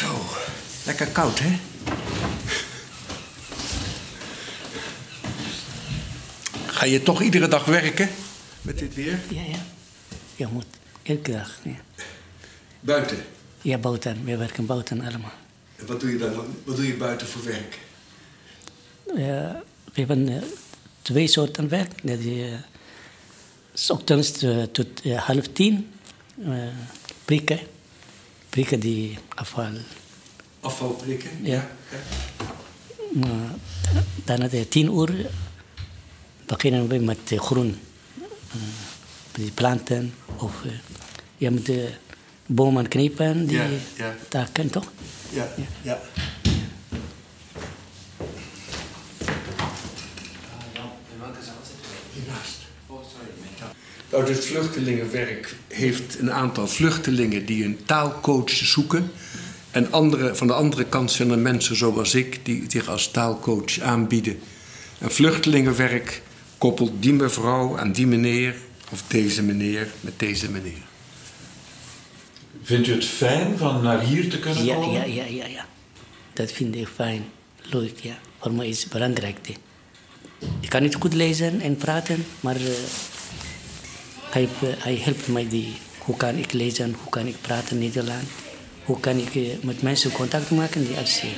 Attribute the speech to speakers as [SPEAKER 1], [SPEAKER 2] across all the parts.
[SPEAKER 1] Zo, lekker koud, hè? Ga je toch iedere dag werken met dit weer?
[SPEAKER 2] Ja, ja. Je moet elke dag. Ja,
[SPEAKER 1] Buiten.
[SPEAKER 2] ja buiten. We werken buiten allemaal.
[SPEAKER 1] En wat doe je dan? Wat doe je buiten voor werk?
[SPEAKER 2] Ja, we hebben eh, twee soorten werk. Dat is, eh, ochtends eh, tot half tien. prikken. Prikken die afval.
[SPEAKER 1] Afval prikken?
[SPEAKER 2] Ja. Maar dan at tien uur beginnen we met groen. Eh, die planten. Of eh, je moet de bomen knippen. Die
[SPEAKER 1] Ja, ja.
[SPEAKER 2] toch?
[SPEAKER 1] Ja, ja. Nou, dit vluchtelingenwerk heeft een aantal vluchtelingen die een taalcoach zoeken. En andere, van de andere kant zijn er mensen zoals ik die zich als taalcoach aanbieden. En vluchtelingenwerk koppelt die mevrouw aan die meneer of deze meneer met deze meneer.
[SPEAKER 3] Vindt u het fijn van naar hier te kunnen
[SPEAKER 2] Ja,
[SPEAKER 3] komen?
[SPEAKER 2] ja, ja, ja, ja. Dat vind ik fijn. Leuk, ja. Voor mij is het belangrijk. Ik kan niet goed lezen en praten, maar eh, hij, eh, hij helpt mij. Die, hoe kan ik lezen, hoe kan ik praten Nederland, hoe kan ik eh, met mensen contact maken die zien.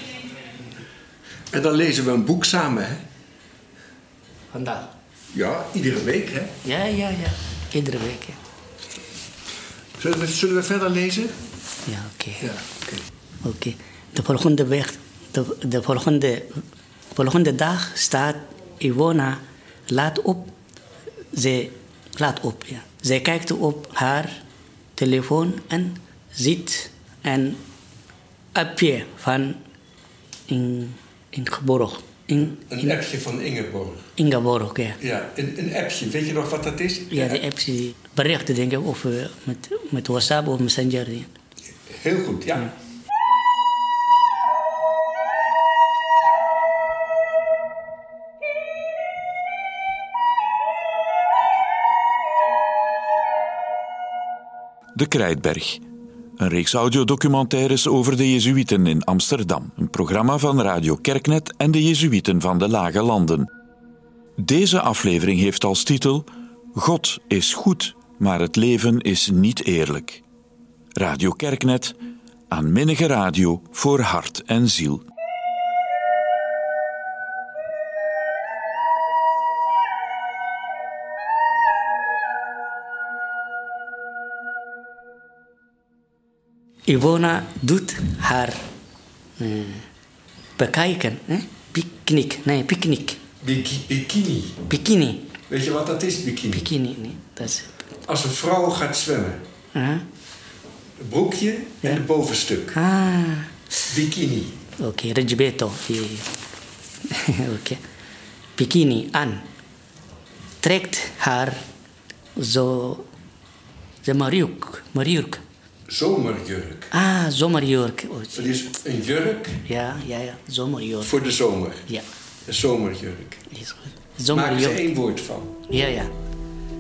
[SPEAKER 1] En dan lezen we een boek samen, hè?
[SPEAKER 2] Vandaag.
[SPEAKER 1] Ja, iedere week, hè?
[SPEAKER 2] Ja, ja, ja. Iedere week. Ja,
[SPEAKER 1] Zullen we, zullen we verder lezen?
[SPEAKER 2] ja oké.
[SPEAKER 1] Ja, oké.
[SPEAKER 2] Oké. De volgende weg, de, de volgende, volgende dag staat Ivona laat op. Ze laat op, ja. Zij kijkt op haar telefoon en ziet een appje van in, Ingeborg. In,
[SPEAKER 1] Een appje van Ingeborg.
[SPEAKER 2] Ingeborg, ja.
[SPEAKER 1] Ja, een, een appje. Weet je nog wat dat is?
[SPEAKER 2] Ja, de appje, berichten denk ik, of met, met WhatsApp of Messenger.
[SPEAKER 1] Heel goed, ja.
[SPEAKER 3] De Krijtberg. Een reeks audiodocumentaires over de Jezuïeten in Amsterdam. Een programma van Radio Kerknet en de Jezuïeten van de Lage Landen. Deze aflevering heeft als titel God is goed, maar het leven is niet eerlijk. Radio Kerknet, aanminnige radio voor hart en ziel.
[SPEAKER 2] Ivona doet haar eh, bekijken. hè? Picknick. Nee, picknick.
[SPEAKER 1] Biki- bikini.
[SPEAKER 2] Bikini.
[SPEAKER 1] Weet je wat dat is, bikini?
[SPEAKER 2] Bikini, nee. Dat is...
[SPEAKER 1] Als een vrouw gaat zwemmen.
[SPEAKER 2] Ah,
[SPEAKER 1] Het broekje en het bovenstuk.
[SPEAKER 2] ah.
[SPEAKER 1] Bikini.
[SPEAKER 2] oké. Regbeto. Die- oké. Bikini aan. Trekt haar zo... De mariuk. Mariuk.
[SPEAKER 1] Zomerjurk.
[SPEAKER 2] Ah, zomerjurk. Oh,
[SPEAKER 1] Dat is een jurk
[SPEAKER 2] Ja, ja, ja. Zomerjurk.
[SPEAKER 1] voor de zomer.
[SPEAKER 2] Ja,
[SPEAKER 1] Een zomerjurk.
[SPEAKER 2] is goed.
[SPEAKER 1] Maak er
[SPEAKER 2] Zomerjurk.
[SPEAKER 1] één woord van.
[SPEAKER 2] Ja, ja.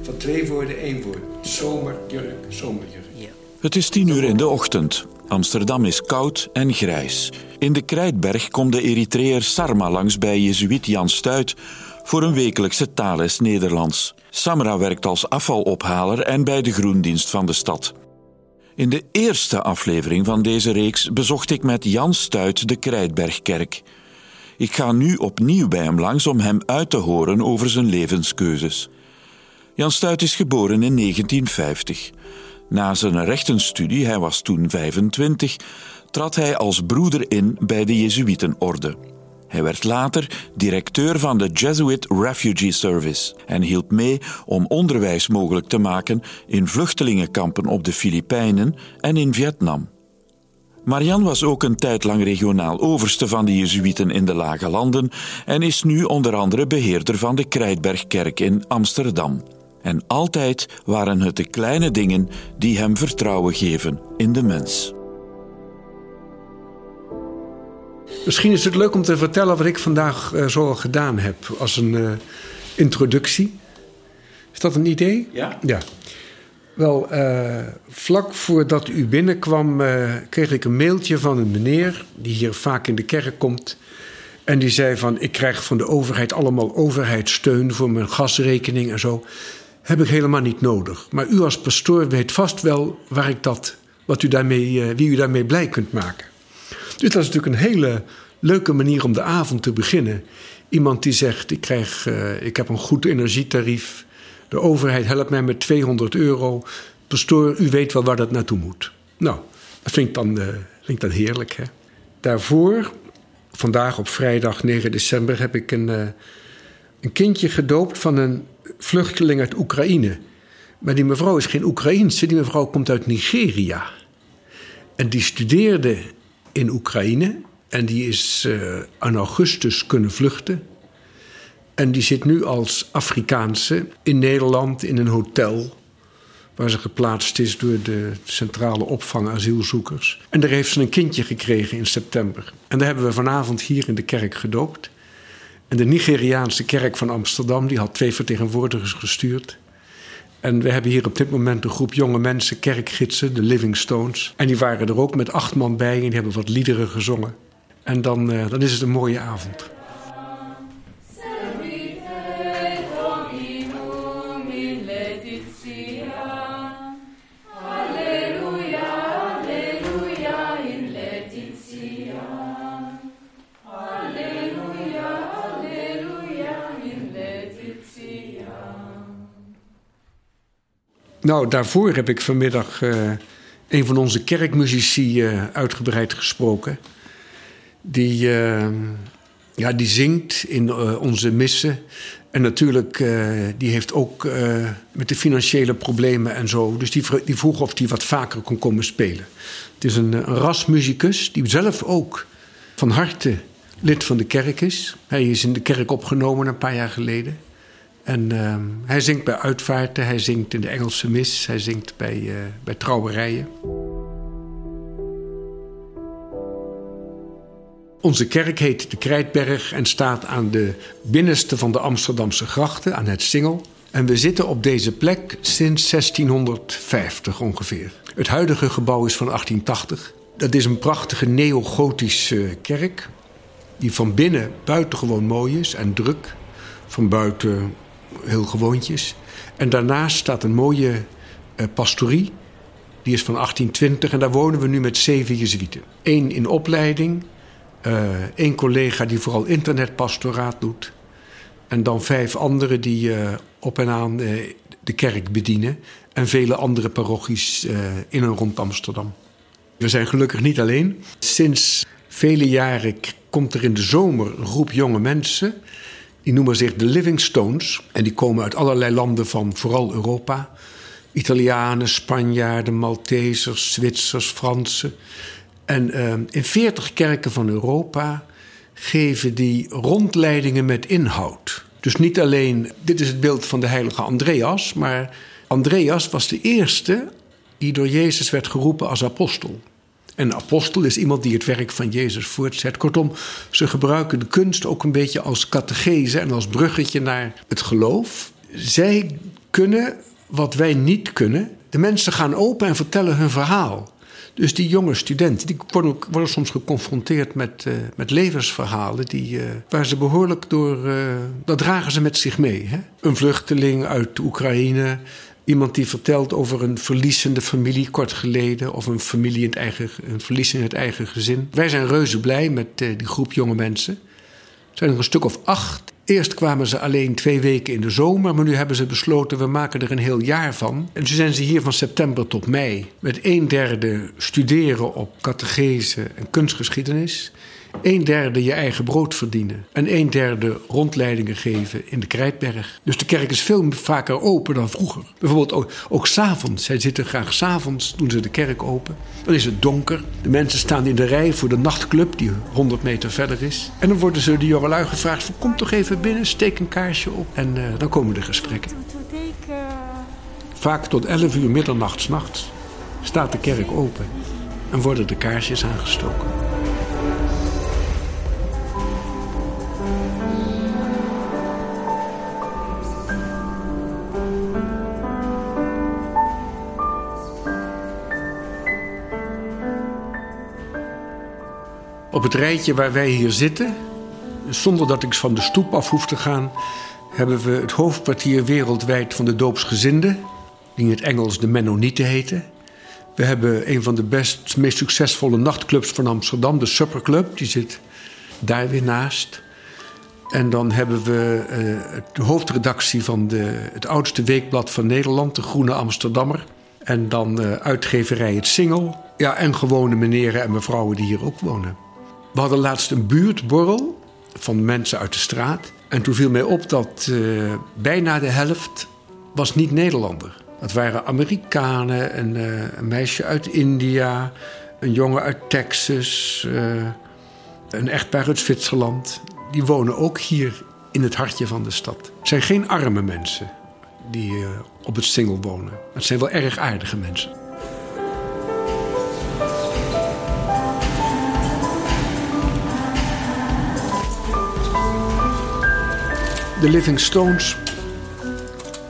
[SPEAKER 1] Van twee woorden één woord. Zomerjurk, zomerjurk.
[SPEAKER 2] ja.
[SPEAKER 3] Het is tien uur in de ochtend. Amsterdam is koud en grijs. In de Krijtberg komt de Eritreër Sarma langs bij Jezuïet Jan Stuit voor een wekelijkse taalles Nederlands. Samra werkt als afvalophaler en bij de groendienst van de stad. In de eerste aflevering van deze reeks bezocht ik met Jan Stuit de Krijtbergkerk. Ik ga nu opnieuw bij hem langs om hem uit te horen over zijn levenskeuzes. Jan Stuit is geboren in 1950. Na zijn rechtenstudie, hij was toen 25, trad hij als broeder in bij de Jezuïetenorde. Hij werd later directeur van de Jesuit Refugee Service en hielp mee om onderwijs mogelijk te maken in vluchtelingenkampen op de Filipijnen en in Vietnam. Marian was ook een tijd lang regionaal overste van de Jezuïeten in de Lage Landen en is nu onder andere beheerder van de Krijtbergkerk in Amsterdam. En altijd waren het de kleine dingen die hem vertrouwen geven in de mens.
[SPEAKER 1] Misschien is het leuk om te vertellen wat ik vandaag eh, zoal gedaan heb als een eh, introductie. Is dat een idee?
[SPEAKER 3] Ja.
[SPEAKER 1] Ja. Wel, uh, vlak voordat u binnenkwam, uh, kreeg ik een mailtje van een meneer die hier vaak in de kerk komt. En die zei van, ik krijg van de overheid allemaal overheidssteun voor mijn gasrekening en zo. Heb ik helemaal niet nodig. Maar u als pastoor weet vast wel waar ik dat, wat u daarmee, uh, wie u daarmee blij kunt maken. Dus dat is natuurlijk een hele leuke manier om de avond te beginnen. Iemand die zegt, ik, krijg, ik heb een goed energietarief de overheid helpt mij met 200 euro. Pastoor, u weet wel waar dat naartoe moet. Nou, dat vind ik dan, uh, dan heerlijk. Hè? Daarvoor, vandaag op vrijdag 9 december, heb ik een, uh, een kindje gedoopt van een vluchteling uit Oekraïne. Maar die mevrouw is geen Oekraïense, die mevrouw komt uit Nigeria. En die studeerde in Oekraïne en die is uh, aan augustus kunnen vluchten. En die zit nu als Afrikaanse in Nederland in een hotel. Waar ze geplaatst is door de centrale opvang asielzoekers. En daar heeft ze een kindje gekregen in september. En daar hebben we vanavond hier in de kerk gedoopt. En de Nigeriaanse kerk van Amsterdam die had twee vertegenwoordigers gestuurd. En we hebben hier op dit moment een groep jonge mensen, kerkgidsen, de Living Stones. En die waren er ook met acht man bij en die hebben wat liederen gezongen. En dan, uh, dan is het een mooie avond. Nou, daarvoor heb ik vanmiddag uh, een van onze kerkmuzici uh, uitgebreid gesproken. Die, uh, ja, die zingt in onze missen. En natuurlijk, die heeft ook met de financiële problemen en zo. Dus die, die vroeg of hij wat vaker kon komen spelen. Het is een, een rasmuzikus die zelf ook van harte lid van de kerk is. Hij is in de kerk opgenomen een paar jaar geleden. En uh, hij zingt bij uitvaarten, hij zingt in de Engelse mis, hij zingt bij, uh, bij trouwerijen. Onze kerk heet de Krijtberg en staat aan de binnenste van de Amsterdamse grachten, aan het Singel. En we zitten op deze plek sinds 1650 ongeveer. Het huidige gebouw is van 1880. Dat is een prachtige neogotische kerk, die van binnen buitengewoon mooi is en druk. Van buiten heel gewoontjes. En daarnaast staat een mooie uh, pastorie. Die is van 1820 en daar wonen we nu met zeven jezuïeten. Eén in opleiding, uh, één collega die vooral internetpastoraat doet. En dan vijf anderen die uh, op en aan de kerk bedienen. En vele andere parochies in en rond Amsterdam. We zijn gelukkig niet alleen. Sinds vele jaren komt er in de zomer een groep jonge mensen die noemen zich de Living Stones. En die komen uit allerlei landen van vooral Europa. Italianen, Spanjaarden, Maltesers, Zwitsers, Fransen. En uh, in veertig kerken van Europa geven die rondleidingen met inhoud. Dus niet alleen, dit is het beeld van de heilige Andreas, maar Andreas was de eerste die door Jezus werd geroepen als apostel. Een apostel is iemand die het werk van Jezus voortzet. Kortom, ze gebruiken de kunst ook een beetje als catechese en als bruggetje naar het geloof. Zij kunnen wat wij niet kunnen. De mensen gaan open en vertellen hun verhaal. Dus die jonge studenten die worden, soms geconfronteerd met, uh, met levensverhalen die, uh, waar ze behoorlijk door. Uh, dat dragen ze met zich mee. Hè? Een vluchteling uit Oekraïne, Iemand die vertelt over een verliezende familie kort geleden. Of een familie in het eigen, een verlies in het eigen gezin. Wij zijn reuze blij met uh, die groep jonge mensen. Er zijn er een stuk of acht. Eerst kwamen ze alleen twee weken in de zomer. Maar nu hebben ze besloten, we maken er een heel jaar van. En nu zijn ze hier van september tot mei. Met een derde studeren op catechese en kunstgeschiedenis een derde je eigen brood verdienen. En een derde rondleidingen geven in de Krijtberg. Dus de kerk is veel vaker open dan vroeger. Bijvoorbeeld ook, ook s'avonds. Zij zitten graag s'avonds, doen ze de kerk open. Dan is het donker. De mensen staan in de rij voor de nachtclub die 100 meter verder is. En dan worden ze de jongelui gevraagd: kom toch even binnen, steek een kaarsje op. En uh, dan komen de gesprekken. Vaak tot 11 uur middernacht s'nachts staat de kerk open en worden de kaarsjes aangestoken. Op het rijtje waar wij hier zitten, zonder dat ik van de stoep af hoef te gaan, hebben we het hoofdkwartier wereldwijd van de doopsgezinden, die in het Engels de Mennonieten heten. We hebben een van de best, meest succesvolle nachtclubs van Amsterdam, de Supperclub, die zit daar weer naast. En dan hebben we uh, de hoofdredactie van de, het oudste weekblad van Nederland, de Groene Amsterdammer. En dan uh, uitgeverij Het Singel. Ja, en gewone meneren en mevrouwen die hier ook wonen. We hadden laatst een buurtborrel van mensen uit de straat. En toen viel mij op dat uh, bijna de helft was niet Nederlander. Dat waren Amerikanen, een, uh, een meisje uit India, een jongen uit Texas, uh, een echtpaar uit Zwitserland. Die wonen ook hier in het hartje van de stad. Het zijn geen arme mensen die op het Singel wonen. Het zijn wel erg aardige mensen. De Living Stones,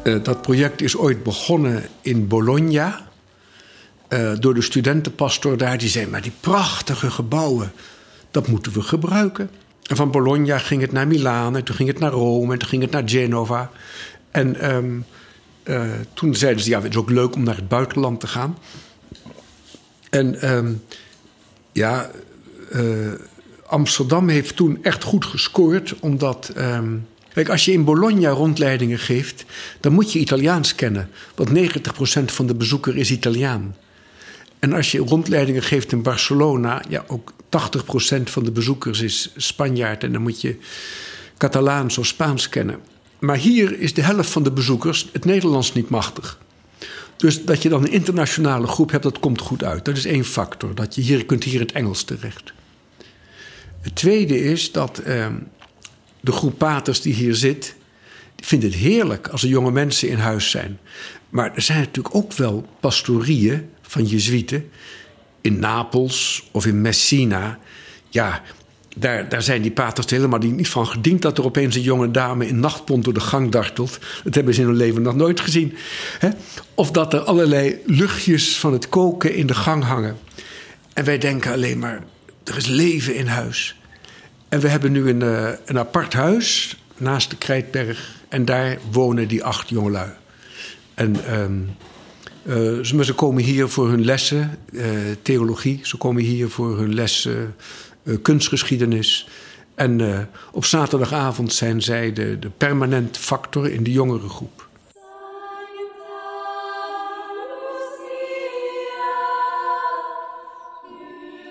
[SPEAKER 1] uh, dat project is ooit begonnen in Bologna. Uh, door de studentenpastor daar. Die zei, maar die prachtige gebouwen, dat moeten we gebruiken. En van Bologna ging het naar Milaan, en toen ging het naar Rome, en toen ging het naar Genova. En um, uh, toen zeiden ze, ja, het is ook leuk om naar het buitenland te gaan. En um, ja, Amsterdam heeft toen echt goed gescoord, omdat... Um, Kijk, als je in Bologna rondleidingen geeft, dan moet je Italiaans kennen. Want 90% van de bezoeker is Italiaan. En als je rondleidingen geeft in Barcelona, ja, ook 80% van de bezoekers is Spanjaard. En dan moet je Catalaans of Spaans kennen. Maar hier is de helft van de bezoekers het Nederlands niet machtig. Dus dat je dan een internationale groep hebt, dat komt goed uit. Dat is één factor. Dat je hier kunt hier het Engels terecht. Het tweede is dat eh, de groep paters die hier zit, die vindt het heerlijk als er jonge mensen in huis zijn. Maar er zijn natuurlijk ook wel pastorieën van jezuïeten in Napels of in Messina. Ja, daar, daar zijn die paters helemaal niet van gediend dat er opeens een jonge dame in nachtpont door de gang dartelt. Dat hebben ze in hun leven nog nooit gezien. Of dat er allerlei luchtjes van het koken in de gang hangen. En wij denken alleen maar, er is leven in huis. En we hebben nu een, uh, een apart huis naast de Krijtberg. En daar wonen die acht jongelui. En um, uh, ze, komen hier voor hun lessen, uh, theologie. Ze komen hier voor hun lessen kunstgeschiedenis. En op zaterdagavond zijn zij de, de permanent factor in de jongere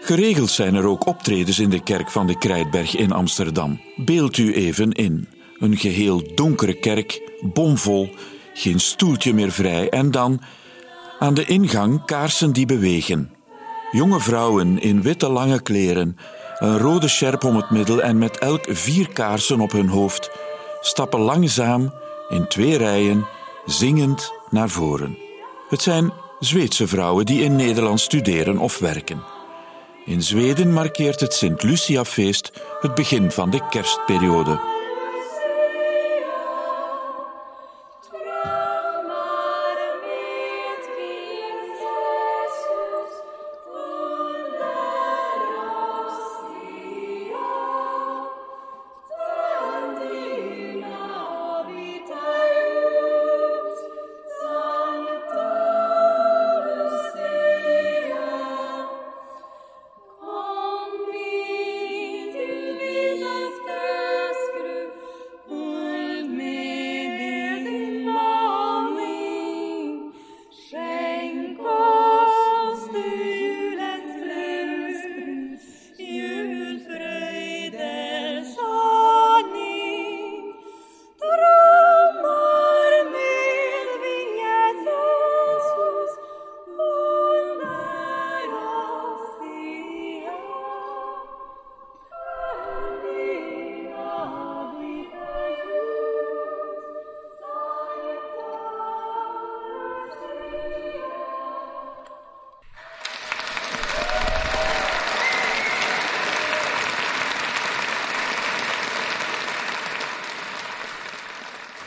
[SPEAKER 3] Geregeld zijn er ook optredens in de kerk van de Krijtberg in Amsterdam. Beeld u even in. Een geheel donkere kerk, bomvol, geen stoeltje meer vrij en dan aan de ingang kaarsen die bewegen. Jonge vrouwen in witte lange kleren, een rode sjerp om het middel en met elk vier kaarsen op hun hoofd, stappen langzaam in twee rijen, zingend naar voren. Het zijn Zweedse vrouwen die in Nederland studeren of werken. In Zweden markeert het Sint-Lucia-feest het begin van de kerstperiode.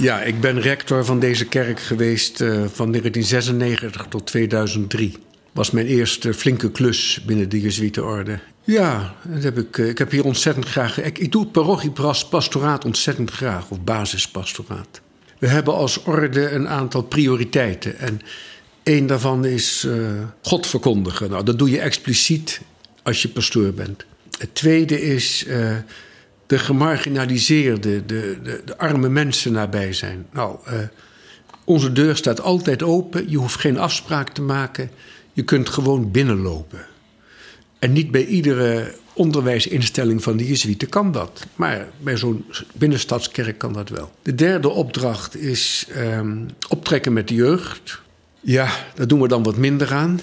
[SPEAKER 1] Ja, ik ben rector van deze kerk geweest uh, van 1996 tot 2003. was mijn eerste flinke klus binnen de Jezuïetenorde. Ja, dat heb ik, ik heb hier ontzettend graag... Ik, ik doe parochiepastoraat ontzettend graag, of basispastoraat. We hebben als orde een aantal prioriteiten. En één daarvan is uh, God verkondigen. Nou, dat doe je expliciet als je pastoor bent. Het tweede is de gemarginaliseerde, de, de, de, arme mensen nabij zijn. Nou, uh, onze deur staat altijd open. Je hoeft geen afspraak te maken. Je kunt gewoon binnenlopen. En niet bij iedere onderwijsinstelling van de Jezuïeten kan dat. Maar bij zo'n binnenstadskerk kan dat wel. De derde opdracht is um, optrekken met de jeugd. Ja, daar doen we dan wat minder aan.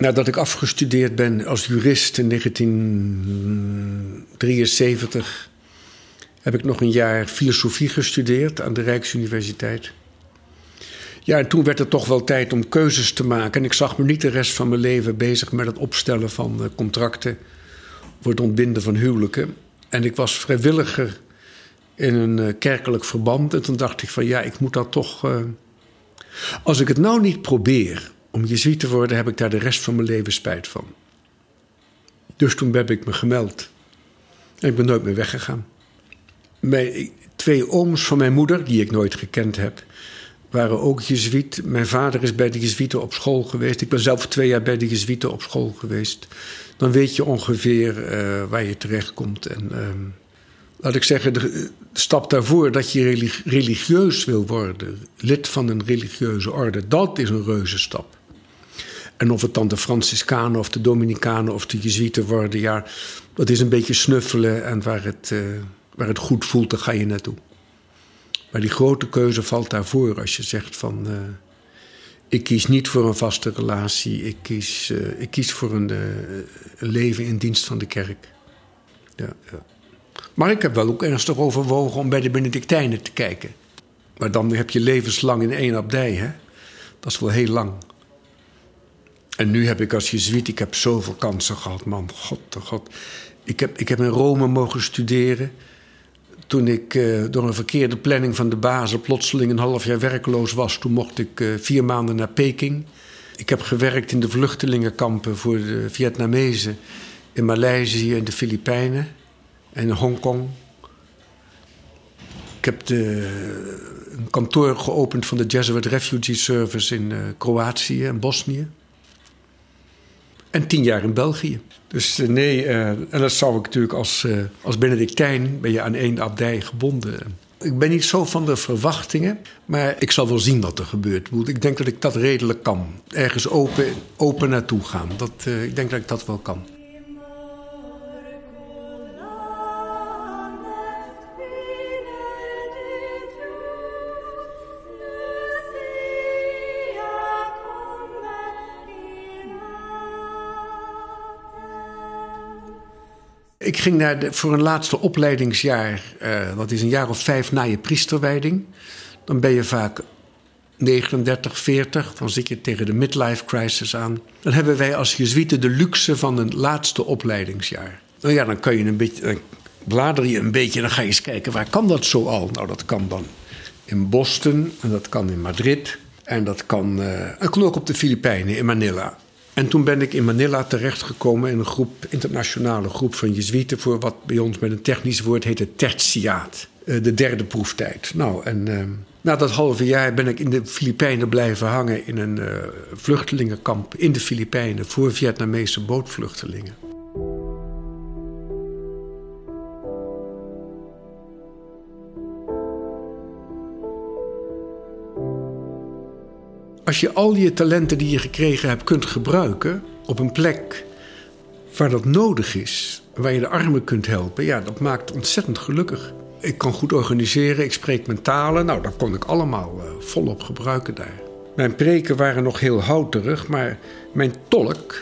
[SPEAKER 1] Nadat ik afgestudeerd ben als jurist in 1973, heb ik nog een jaar filosofie gestudeerd aan de Rijksuniversiteit. Ja, en toen werd het toch wel tijd om keuzes te maken. En ik zag me niet de rest van mijn leven bezig met het opstellen van eh, contracten voor het ontbinden van huwelijken. En ik was vrijwilliger in een eh, kerkelijk verband. En toen dacht ik van ja, ik moet dat toch. Uh, als ik het nou niet probeer om jezuïet te worden heb ik daar de rest van mijn leven spijt van. Dus toen heb ik me gemeld. En ik ben nooit meer weggegaan. Mijn twee ooms van mijn moeder, die ik nooit gekend heb, waren ook jezuïet. Mijn vader is bij de jezuïeten op school geweest. Ik ben zelf twee jaar bij de jezuïeten op school geweest. Dan weet je ongeveer uh, waar je terechtkomt. En uh, laat ik zeggen, de, stap daarvoor dat je religieus wil worden, lid van een religieuze orde, dat is een reuze stap. En of het dan de Franciscanen of de Dominicanen of de Jezuïeten worden, ja, dat is een beetje snuffelen. En waar het, uh, waar het goed voelt, daar ga je naartoe. Maar die grote keuze valt daarvoor als je zegt van. Uh, ik kies niet voor een vaste relatie, ik kies, uh, ik kies voor een, een, leven in dienst van de kerk. Ja, ja. Maar ik heb wel ook ernstig overwogen om bij de Benedictijnen te kijken. Maar dan heb je levenslang in één abdij, hè? Dat is wel heel lang. En nu heb ik als jezuïet, ik heb zoveel kansen gehad, man. God, oh god. Ik heb, ik heb in Rome mogen studeren. Toen ik uh, door een verkeerde planning van de bazen plotseling een half jaar werkloos was, toen mocht ik uh, vier maanden naar Peking. Ik heb gewerkt in de vluchtelingenkampen voor de Vietnamezen in Maleisië en de Filipijnen en Hongkong. Ik heb de, een kantoor geopend van de Jesuit Refugee Service in uh, Kroatië en Bosnië. En tien jaar in België. Dus uh, nee, uh, en dat zou ik natuurlijk als, uh, als Benedictijn... ben je aan één abdij gebonden. Ik ben niet zo van de verwachtingen, maar ik zal wel zien wat er gebeurt. Ik denk dat ik dat redelijk kan. Ergens open, open naartoe gaan. Dat, ik denk dat ik dat wel kan. Ik ging naar voor een laatste opleidingsjaar, uh, dat is een jaar of vijf na je priesterwijding. Dan ben je vaak 39, 40, dan zit je tegen de midlife crisis aan. Dan hebben wij als jezuïeten de luxe van een laatste opleidingsjaar. Nou ja, dan kan je een beetje, dan blader je een beetje dan ga je eens kijken waar kan dat zo al? Nou, dat kan dan in Boston en dat kan in Madrid en dat kan, uh, kan ook op de Filipijnen, in Manila. En toen ben ik in Manila terechtgekomen in een groep, internationale groep van Jezuïeten voor wat bij ons met een technisch woord heet het tertiaat. Eh, de derde proeftijd. Nou, en uh, na dat halve jaar ben ik in de Filipijnen blijven hangen in een uh, vluchtelingenkamp in de Filipijnen voor Vietnamese bootvluchtelingen. Als je al je talenten die je gekregen hebt kunt gebruiken op een plek waar dat nodig is, waar je de armen kunt helpen, ja, dat maakt ontzettend gelukkig. Ik kan goed organiseren, ik spreek mijn talen. Nou, dat kon ik allemaal uh, volop gebruiken daar. Mijn preken waren nog heel houterig, maar mijn tolk,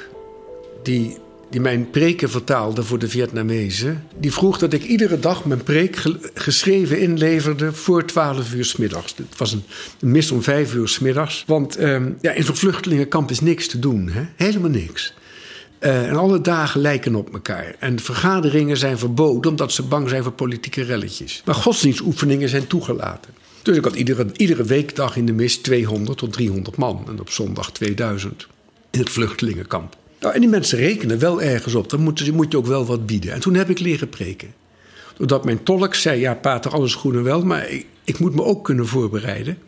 [SPEAKER 1] die, die mijn preken vertaalde voor de Vietnamezen, die vroeg dat ik iedere dag mijn preek geschreven inleverde voor 12 uur s middags. Het was een, een mis om 5 uur s middags. Want um, ja, in zo'n vluchtelingenkamp is niks te doen, hè? helemaal niks. Uh, en alle dagen lijken op elkaar. En vergaderingen zijn verboden omdat ze bang zijn voor politieke relletjes. Maar godsdienstoefeningen zijn toegelaten. Dus ik had iedere, iedere weekdag in de mis 200 tot 300 man. En op zondag 2000 in het vluchtelingenkamp. Nou, en die mensen rekenen wel ergens op. Dan moet, moet je ook wel wat bieden. En toen heb ik leren preken. Doordat mijn tolk zei: Ja, pater, alles goed en wel. Maar ik, ik moet me ook kunnen voorbereiden.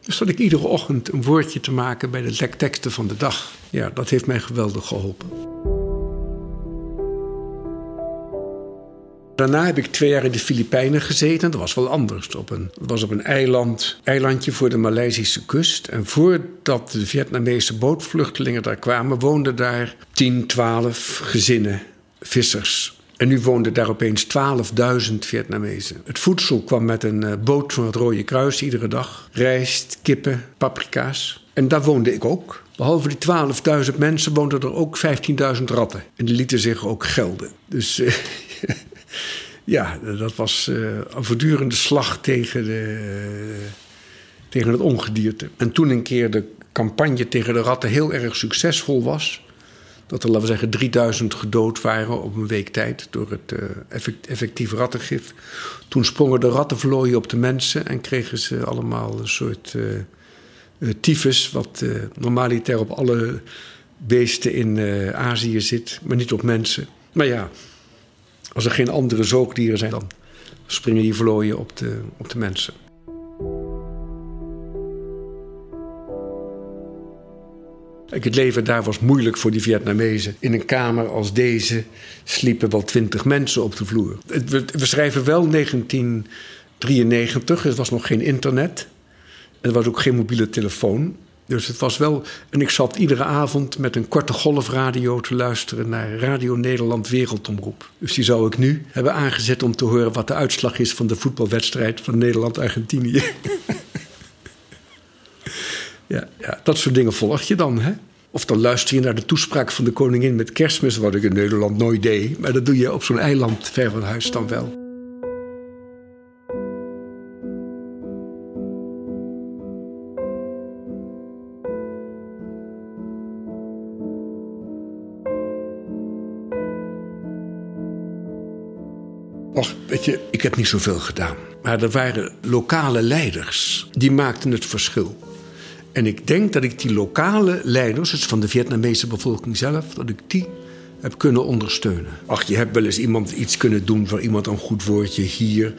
[SPEAKER 1] Dus dat ik iedere ochtend een woordje te maken bij de teksten van de dag. Ja, dat heeft mij geweldig geholpen. Daarna heb ik twee jaar in de Filipijnen gezeten. Dat was wel anders. Dat was op een eiland, eilandje voor de Maleisische kust. En voordat de Vietnamese bootvluchtelingen daar kwamen, woonden daar 10, 12 gezinnen, vissers. En nu woonden daar opeens 12.000 Vietnamezen. Het voedsel kwam met een eh, boot van het Rode Kruis iedere dag. Rijst, kippen, paprika's. En daar woonde ik ook. Behalve die 12.000 mensen woonden er ook 15.000 ratten. En die lieten zich ook gelden. Dus uh, ja, dat was uh, een voortdurende slag tegen, de, tegen het ongedierte. En toen een keer de campagne tegen de ratten heel erg succesvol was dat er, laten we zeggen, 3000 gedood waren op een week tijd door het uh, effectieve rattengif. Toen sprongen de rattenvlooien op de mensen en kregen ze allemaal een soort uh, tyfus, wat normaliter op alle beesten in Azië zit, maar niet op mensen. Maar ja, als er geen andere zoogdieren zijn, dan springen die vlooien op de, op de mensen. Het leven daar was moeilijk voor die Vietnamezen. In een kamer als deze sliepen wel twintig mensen op de vloer. We schrijven wel 1993, er was nog geen internet. Er was ook geen mobiele telefoon. Dus het was wel. En ik zat iedere avond met een korte golfradio te luisteren naar Radio Nederland Wereldomroep. Dus die zou ik nu hebben aangezet om te horen wat de uitslag is van de voetbalwedstrijd van Nederland-Argentinië. Ja, ja, dat soort dingen volg je dan. Hè? Of dan luister je naar de toespraak van de koningin met kerstmis, wat ik in Nederland nooit deed. Maar dat doe je op zo'n eiland ver van huis dan wel. Och, weet je, ik heb niet zoveel gedaan. Maar er waren lokale leiders. Die maakten het verschil. En ik denk dat ik die lokale leiders, dus van de Vietnamese bevolking zelf, dat ik die heb kunnen ondersteunen. Ach, je hebt wel eens iemand iets kunnen doen voor iemand een goed woordje hier.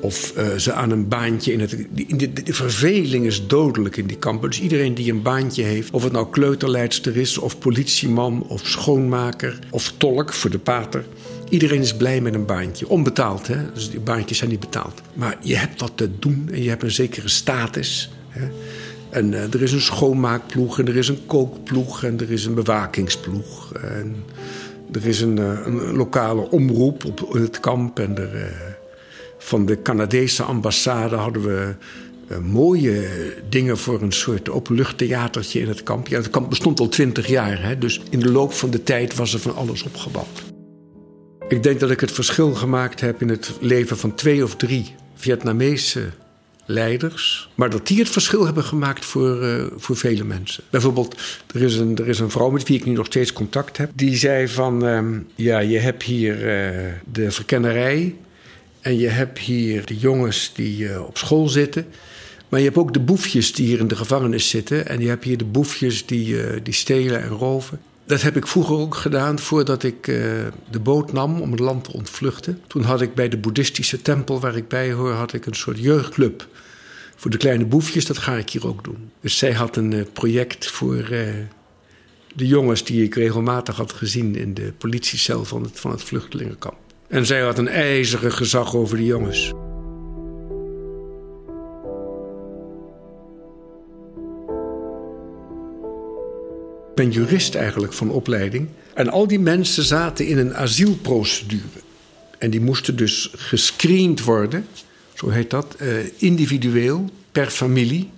[SPEAKER 1] Of uh, ze aan een baantje in het. De, de, verveling is dodelijk in die kampen. Dus iedereen die een baantje heeft, of het nou kleuterleidster is, of politieman, of schoonmaker, of tolk voor de pater. Iedereen is blij met een baantje. Onbetaald, hè? Dus die baantjes zijn niet betaald. Maar je hebt wat te doen en je hebt een zekere status. Hè? En uh, er is een schoonmaakploeg en er is een kookploeg en er is een bewakingsploeg. En er is een, uh, een lokale omroep op het kamp. En er, uh, van de Canadese ambassade hadden we mooie dingen voor een soort openluchttheatertje in het kamp. Ja, het kamp bestond al twintig jaar, hè, dus in de loop van de tijd was er van alles opgebouwd. Ik denk dat ik het verschil gemaakt heb in het leven van twee of drie Vietnamese leiders. Maar dat die het verschil hebben gemaakt voor, uh, voor vele mensen. Bijvoorbeeld, er is, een, er is een vrouw met wie ik nu nog steeds contact heb. Die zei van, uh, ja, je hebt hier uh, de verkennerij. En je hebt hier de jongens die op school zitten. Maar je hebt ook de boefjes die hier in de gevangenis zitten. En je hebt hier de boefjes die, die stelen en roven. Dat heb ik vroeger ook gedaan voordat ik uh, de boot nam om het land te ontvluchten. Toen had ik bij de boeddhistische tempel waar ik bij hoor, had ik een soort jeugdclub. Voor de kleine boefjes, dat ga ik hier ook doen. Dus zij had een uh, project voor uh, de jongens die ik regelmatig had gezien in de politiecel van het, van het vluchtelingenkamp. En zij had een ijzeren gezag over de jongens. Ben jurist eigenlijk van opleiding. En al die mensen zaten in een asielprocedure. En die moesten dus gescreend worden, zo heet dat, uh, individueel, per familie,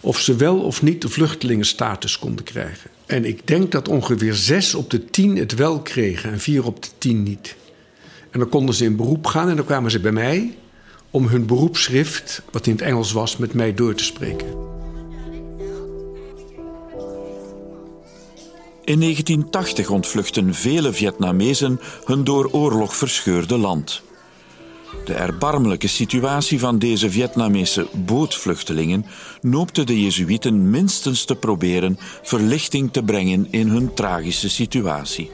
[SPEAKER 1] of ze wel of niet de vluchtelingenstatus konden krijgen. En ik denk dat ongeveer zes op de tien het wel kregen en vier op de tien niet. En dan konden ze in beroep gaan en dan kwamen ze bij mij om hun beroepsschrift, wat in het Engels was, met mij door te spreken.
[SPEAKER 3] In 1980 ontvluchten vele Vietnamezen hun door oorlog verscheurde land. De erbarmelijke situatie van deze Vietnamese bootvluchtelingen noopte de Jezuïeten minstens te proberen verlichting te brengen in hun tragische situatie.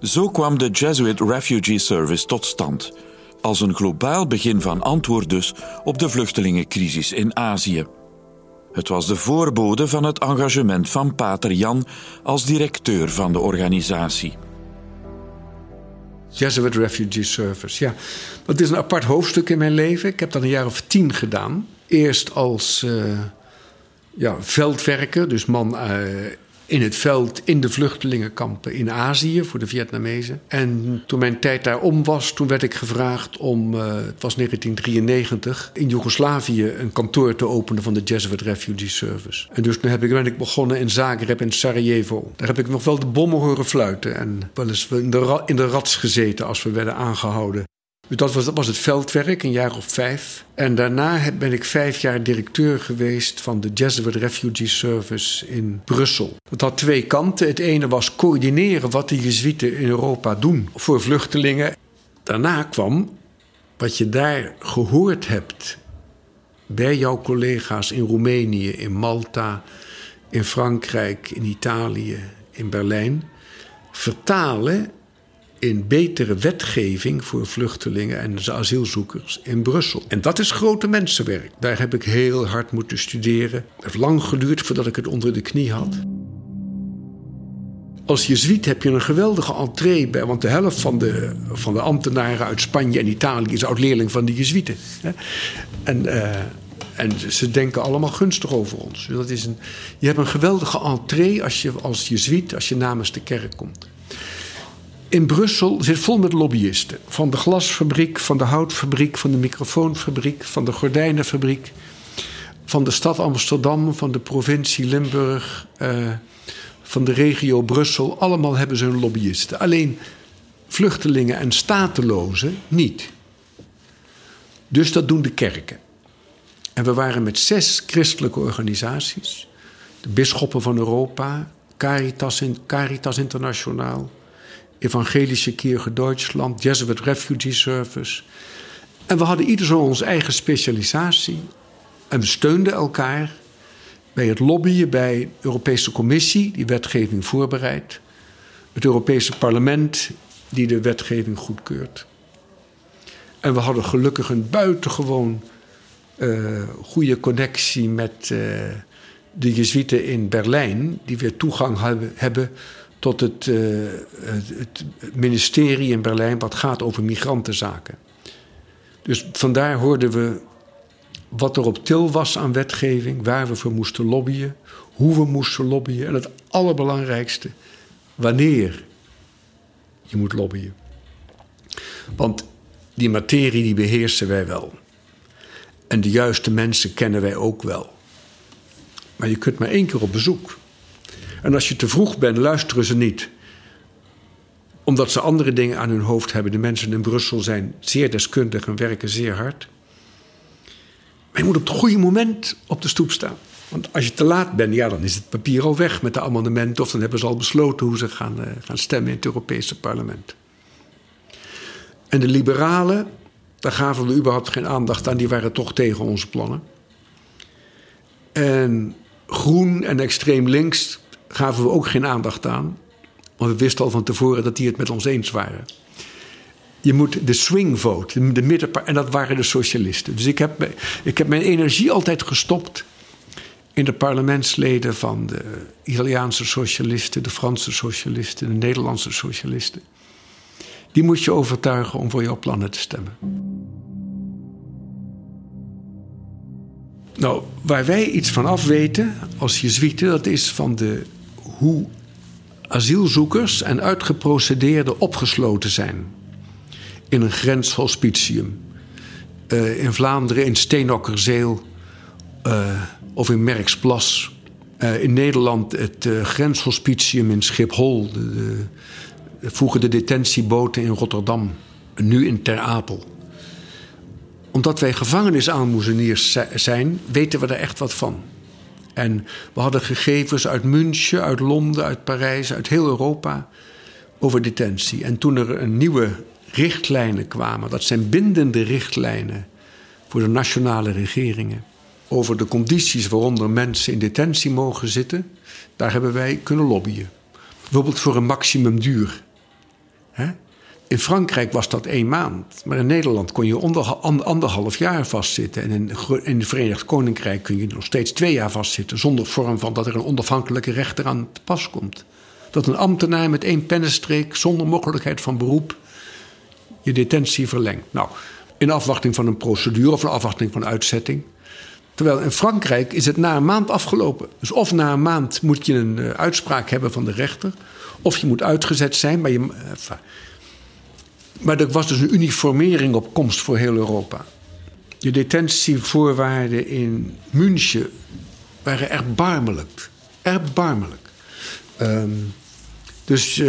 [SPEAKER 3] Zo kwam de Jesuit Refugee Service tot stand, als een globaal begin van antwoord dus op de vluchtelingencrisis in Azië. Het was de voorbode van het engagement van Pater Jan als directeur van de organisatie.
[SPEAKER 1] Jesuit Refugee Service, ja. Dat is een apart hoofdstuk in mijn leven. Ik heb dat een jaar of tien gedaan. Eerst als uh, ja, veldwerker, dus man uh, in het veld in de vluchtelingenkampen in Azië voor de Vietnamezen. En toen mijn tijd daar om was, toen werd ik gevraagd om, uh, het was 1993, in Joegoslavië een kantoor te openen van de Jesuit Refugee Service. En dus toen heb ik, ben ik begonnen in Zagreb en Sarajevo. Daar heb ik nog wel de bommen horen fluiten en wel eens in de, in de rats gezeten als we werden aangehouden. Dus dat was, was het veldwerk, een jaar of vijf. En daarna ben ik vijf jaar directeur geweest van de Jesuit Refugee Service in Brussel. Dat had twee kanten. Het ene was coördineren wat de Jezuïeten in Europa doen voor vluchtelingen. Daarna kwam wat je daar gehoord hebt bij jouw collega's in Roemenië, in Malta, in Frankrijk, in Italië, in Berlijn, vertalen in betere wetgeving voor vluchtelingen en asielzoekers in Brussel. En dat is grote mensenwerk. Daar heb ik heel hard moeten studeren. Het heeft lang geduurd voordat ik het onder de knie had. Als jezuïet heb je een geweldige entree bij, want de helft van de, van de ambtenaren uit Spanje en Italië is oud-leerling van de jezuïeten. En, uh, en ze denken allemaal gunstig over ons. Dat is een, je hebt een geweldige entree als je als jezuïet, als je namens de kerk komt in Brussel zit vol met lobbyisten. Van de glasfabriek, van de houtfabriek, van de microfoonfabriek, van de gordijnenfabriek. Van de stad Amsterdam, van de provincie Limburg, uh, van de regio Brussel. Allemaal hebben ze hun lobbyisten. Alleen vluchtelingen en statelozen niet. Dus dat doen de kerken. En we waren met zes christelijke organisaties. De bisschoppen van Europa, Caritas, Caritas Internationaal, Evangelische Kirche Duitsland, Jesuit Refugee Service. En we hadden ieder zo onze eigen specialisatie. En we steunden elkaar bij het lobbyen bij de Europese Commissie, die wetgeving voorbereidt. Het Europese Parlement, die de wetgeving goedkeurt. En we hadden gelukkig een buitengewoon uh, goede connectie met uh, de Jezuïeten in Berlijn, die weer toegang hebben tot het, uh, het, ministerie in Berlijn wat gaat over migrantenzaken. Dus vandaar hoorden we wat er op til was aan wetgeving, waar we voor moesten lobbyen, hoe we moesten lobbyen en het allerbelangrijkste, wanneer je moet lobbyen. Want die materie die beheersen wij wel. En de juiste mensen kennen wij ook wel. Maar je kunt maar één keer op bezoek. En als je te vroeg bent, luisteren ze niet. Omdat ze andere dingen aan hun hoofd hebben. De mensen in Brussel zijn zeer deskundig en werken zeer hard. Maar je moet op het goede moment op de stoep staan. Want als je te laat bent, ja, dan is het papier al weg met de amendementen. Of dan hebben ze al besloten hoe ze gaan, uh, gaan stemmen in het Europese parlement. En de liberalen, daar gaven we überhaupt geen aandacht aan. Die waren toch tegen onze plannen. En groen en extreem links gaven we ook geen aandacht aan. Want we wisten al van tevoren dat die het met ons eens waren. Je moet de swing vote, de middenpartij, en dat waren de socialisten. Dus ik heb, ik heb mijn energie altijd gestopt in de parlementsleden van de Italiaanse socialisten, de Franse socialisten, de Nederlandse socialisten. Die moet je overtuigen om voor jouw plannen te stemmen. Nou, waar wij iets van af weten als jezuïeten, dat is van de, hoe asielzoekers en uitgeprocedeerden opgesloten zijn in een grenshospitium. Uh, in Vlaanderen in Steenokkerzeel uh, of in Merksplas. Uh, in Nederland het grenshospitium in Schiphol. De, de, vroeger de detentieboten in Rotterdam. Nu in Ter Apel. Omdat wij gevangenisaanmoezeniers zijn, weten we er echt wat van. En we hadden gegevens uit München, uit Londen, uit Parijs, uit heel Europa over detentie. En toen er een nieuwe richtlijnen kwamen. Dat zijn bindende richtlijnen voor de nationale regeringen. Over de condities waaronder mensen in detentie mogen zitten. Daar hebben wij kunnen lobbyen. Bijvoorbeeld voor een maximumduur. In Frankrijk was dat één maand. Maar in Nederland kon je onder, anderhalf jaar vastzitten. En in, in het Verenigd Koninkrijk kun je nog steeds twee jaar vastzitten. Zonder vorm van dat er een onafhankelijke rechter aan te pas komt. Dat een ambtenaar met één pennenstreek, zonder mogelijkheid van beroep, je detentie verlengt. Nou, in afwachting van een procedure of in afwachting van uitzetting. Terwijl in Frankrijk is het na een maand afgelopen. Dus of na een maand moet je een uh, uitspraak hebben van de rechter, of je moet uitgezet zijn. Maar, je, uh, maar er was dus een uniformering op komst voor heel Europa. De detentievoorwaarden in München waren erbarmelijk. Erbarmelijk. Um, dus uh,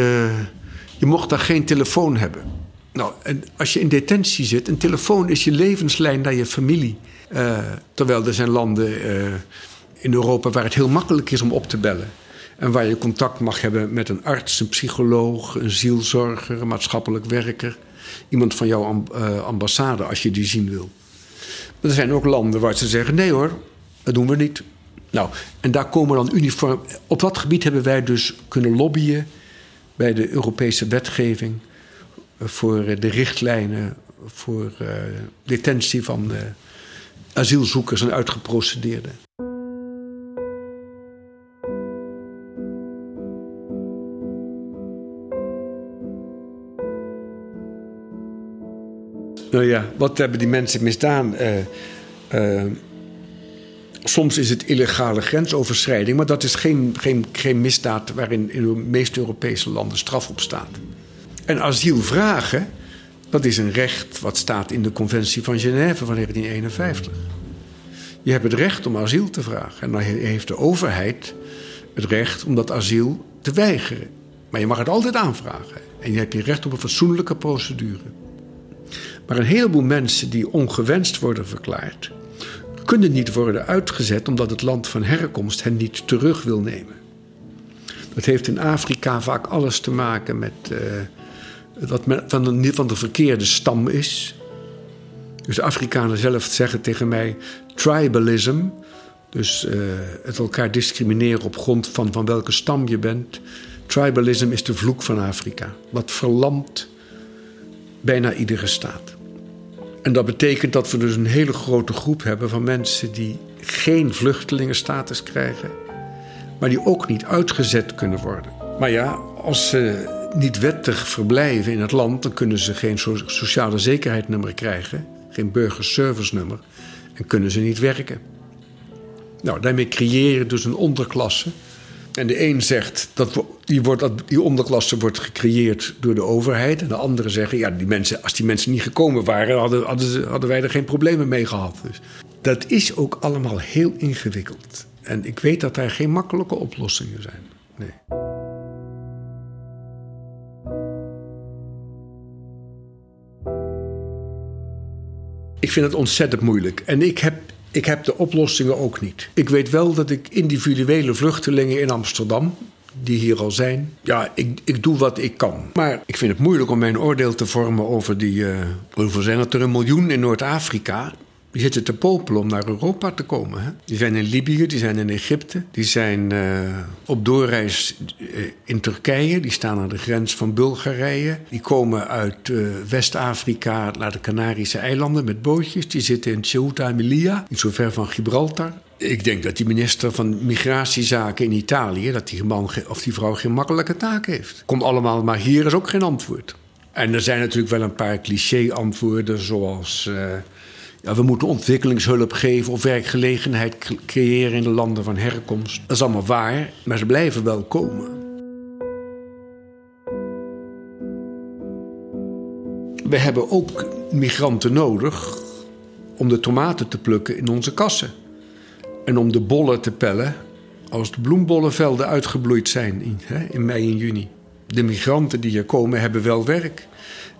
[SPEAKER 1] je mocht daar geen telefoon hebben. Nou, en als je in detentie zit, een telefoon is je levenslijn naar je familie. Uh, terwijl er zijn landen uh, in Europa waar het heel makkelijk is om op te bellen. En waar je contact mag hebben met een arts, een psycholoog, een zielzorger, een maatschappelijk werker. Iemand van jouw uh, ambassade als je die zien wil. Maar er zijn ook landen waar ze zeggen: nee hoor, dat doen we niet. Nou, en daar komen dan uniform. Op dat gebied hebben wij dus kunnen lobbyen bij de Europese wetgeving voor de richtlijnen voor detentie van asielzoekers en uitgeprocedeerden. Nou ja, wat hebben die mensen misdaan? Uh, soms is het illegale grensoverschrijding, maar dat is geen, geen, geen misdaad waarin in de meeste Europese landen straf op staat. En asiel vragen, dat is een recht wat staat in de Conventie van Genève van 1951. Je hebt het recht om asiel te vragen. En dan heeft de overheid het recht om dat asiel te weigeren. Maar je mag het altijd aanvragen. En je hebt je recht op een fatsoenlijke procedure. Maar een heleboel mensen die ongewenst worden verklaard, kunnen niet worden uitgezet omdat het land van herkomst hen niet terug wil nemen. Dat heeft in Afrika vaak alles te maken met uh, dat men van de, van de verkeerde stam is. Dus de Afrikanen zelf zeggen tegen mij tribalism. Dus uh, het elkaar discrimineren op grond van, van welke stam je bent. Tribalism is de vloek van Afrika. Wat verlamt bijna iedere staat. En dat betekent dat we dus een hele grote groep hebben van mensen die geen vluchtelingenstatus krijgen, maar die ook niet uitgezet kunnen worden. Maar ja, als ze niet wettig verblijven in het land, dan kunnen ze geen sociale zekerheidsnummer krijgen, geen burgerservice nummer, en kunnen ze niet werken. Nou, daarmee creëer je dus een onderklasse. En de een zegt dat die, wordt, die onderklasse wordt gecreëerd door de overheid. En de anderen zeggen, ja, die mensen, als die mensen niet gekomen waren, hadden, hadden, hadden wij er geen problemen mee gehad. Dus dat is ook allemaal heel ingewikkeld. En ik weet dat daar geen makkelijke oplossingen zijn. Nee. Ik vind het ontzettend moeilijk. En ik heb, ik heb de oplossingen ook niet. Ik weet wel dat ik individuele vluchtelingen in Amsterdam, die hier al zijn, ja, ik, ik doe wat ik kan. Maar ik vind het moeilijk om mijn oordeel te vormen over die. Hoeveel zijn het er een miljoen in Noord-Afrika? Die zitten te popelen om naar Europa te komen. Hè? Die zijn in Libië, die zijn in Egypte, die zijn uh, op doorreis uh, in Turkije, die staan aan de grens van Bulgarije. Die komen uit uh, West-Afrika naar de Canarische eilanden met bootjes. Die zitten in Ceuta en Melilla, niet zo ver van Gibraltar. Ik denk dat die minister van Migratiezaken in Italië, dat die man of die vrouw geen makkelijke taak heeft. Kom allemaal maar hier is ook geen antwoord. En er zijn natuurlijk wel een paar cliché-antwoorden, zoals we moeten ontwikkelingshulp geven of werkgelegenheid creëren in de landen van herkomst. Dat is allemaal waar, maar ze blijven wel komen. We hebben ook migranten nodig om de tomaten te plukken in onze kassen. En om de bollen te pellen als de bloembollenvelden uitgebloeid zijn in, hè, in mei en juni. De migranten die hier komen hebben wel werk.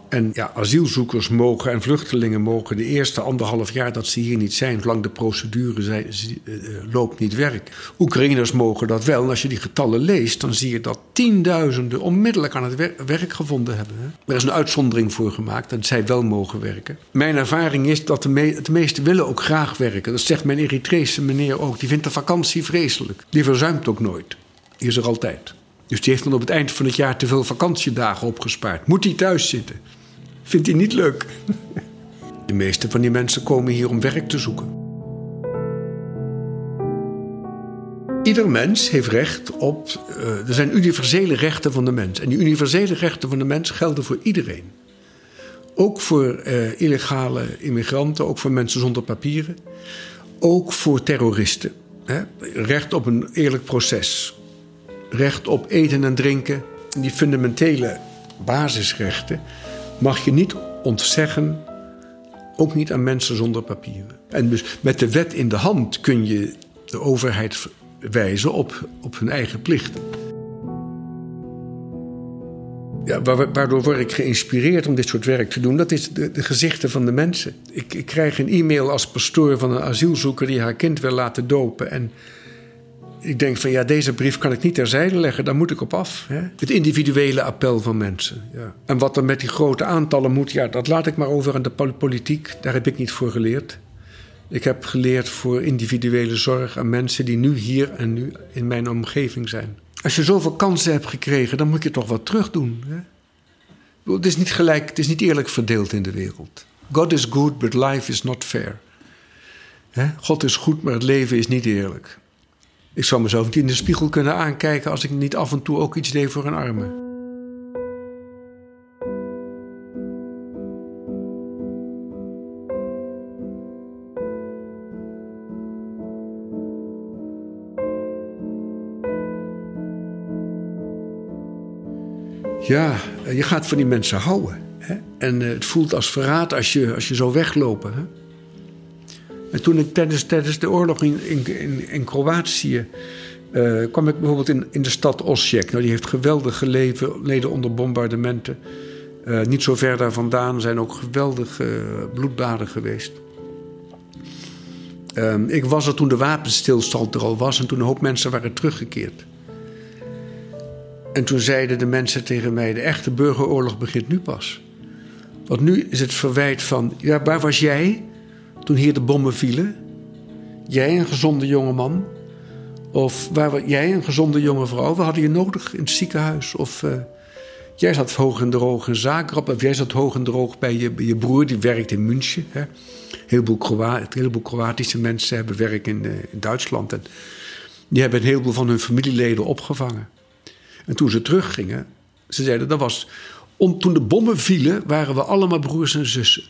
[SPEAKER 1] En ja, asielzoekers mogen en vluchtelingen mogen de eerste anderhalf jaar dat ze hier niet zijn, zolang de procedure zij, uh, loopt, niet werk. Oekraïners mogen dat wel. En als je die getallen leest, dan zie je dat tienduizenden onmiddellijk aan het werk gevonden hebben. Er is een uitzondering voor gemaakt dat zij wel mogen werken. Mijn ervaring is dat de, me meesten willen ook graag werken. Dat zegt mijn Eritrese meneer ook. Die vindt de vakantie vreselijk. Die verzuimt ook nooit. Die is er altijd. Dus die heeft dan op het eind van het jaar te veel vakantiedagen opgespaard. Moet hij thuis zitten? Vindt hij niet leuk. De meeste van die mensen komen hier om werk te zoeken. Ieder mens heeft recht op. Uh, er zijn universele rechten van de mens. En die universele rechten van de mens gelden voor iedereen. Ook voor uh, illegale immigranten, ook voor mensen zonder papieren. Ook voor terroristen. Hè? Recht op een eerlijk proces. Recht op eten en drinken. Die fundamentele basisrechten mag je niet ontzeggen, ook niet aan mensen zonder papieren. En dus met de wet in de hand kun je de overheid wijzen op, op hun eigen plichten. Ja, waardoor word ik geïnspireerd om dit soort werk te doen? Dat is de, de gezichten van de mensen. Ik, ik, krijg een e-mail als pastoor van een asielzoeker die haar kind wil laten dopen. En ik denk van ja, deze brief kan ik niet terzijde leggen, daar moet ik op af. Hè? Het individuele appel van mensen. Ja. En wat er met die grote aantallen moet, ja, dat laat ik maar over aan de politiek. Daar heb ik niet voor geleerd. Ik heb geleerd voor individuele zorg aan mensen die nu hier en nu in mijn omgeving zijn. Als je zoveel kansen hebt gekregen, dan moet je toch wat terug doen. Hè? Het is niet gelijk, het is niet eerlijk verdeeld in de wereld. God is good, but life is not fair. God is goed, maar het leven is niet eerlijk. Ik zou mezelf niet in de spiegel kunnen aankijken als ik niet af en toe ook iets deed voor een arme. Ja, je gaat van die mensen houden. Hè? En eh, het voelt als verraad als je, als je zo weglopen. Hè? En toen ik tijdens, tijdens de oorlog in, in, in Kroatië. Uh, kwam ik bijvoorbeeld in, in de stad Osijek. Nou, die heeft geweldig geleden onder bombardementen. Uh, niet zo ver daar vandaan zijn ook geweldige bloedbaden geweest. Ehm, ik was er toen de wapenstilstand er al was en toen een hoop mensen waren teruggekeerd. En toen zeiden de mensen tegen mij: de echte burgeroorlog begint nu pas. Want nu is het verwijt van: ja, waar was jij? Toen hier de bommen vielen? Jij een gezonde jonge man? Of waar, jij een gezonde jonge vrouw? We hadden je nodig in het ziekenhuis. Of uh, jij zat hoog en droog in Zagreb. Of jij zat hoog en droog bij je, bij je broer, die werkt in München. Hè? Een, heleboel Kroa heleboel Kroatische mensen hebben werk in, uh, in Duitsland. En die hebben een heleboel van hun familieleden opgevangen. En toen ze teruggingen, ze zeiden dat was. Om, toen de bommen vielen, waren we allemaal broers en zussen.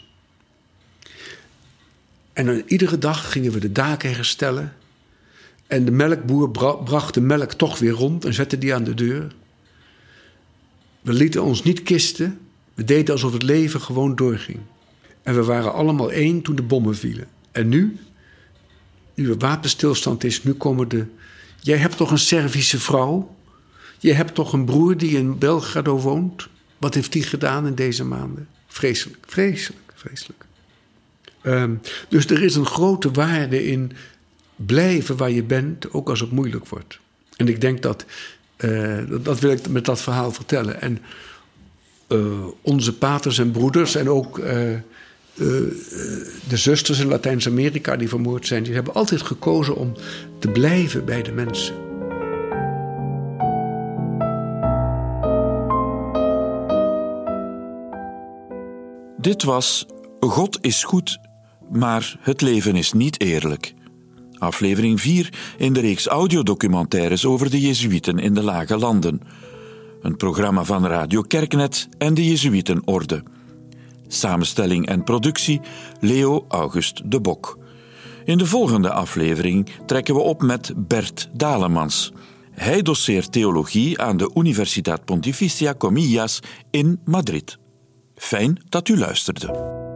[SPEAKER 1] En iedere dag gingen we de daken herstellen. En de melkboer bracht de melk toch weer rond en zette die aan de deur. We lieten ons niet kisten. We deden alsof het leven gewoon doorging. En we waren allemaal één toen de bommen vielen. En nu, nu er wapenstilstand is, nu komen de. Jij hebt toch een Servische vrouw? Je hebt toch een broer die in Belgrado woont? Wat heeft die gedaan in deze maanden? Vreselijk, vreselijk, vreselijk. Ehm, dus er is een grote waarde in blijven waar je bent, ook als het moeilijk wordt. En ik denk dat, uh, dat wil ik met dat verhaal vertellen. En uh, onze paters en broeders en ook uh, de zusters in Latijns-Amerika die vermoord zijn, die hebben altijd gekozen om te blijven bij de mensen.
[SPEAKER 3] Dit was God is goed, maar het leven is niet eerlijk. Aflevering 4 in de reeks audiodocumentaires over de Jezuïeten in de Lage Landen. Een programma van Radio Kerknet en de Jezuïetenorde. Samenstelling en productie Leo August de Bok. In de volgende aflevering trekken we op met Bert Dalemans. Hij doseert theologie aan de Universiteit Pontificia Comillas in Madrid. Fijn dat u luisterde.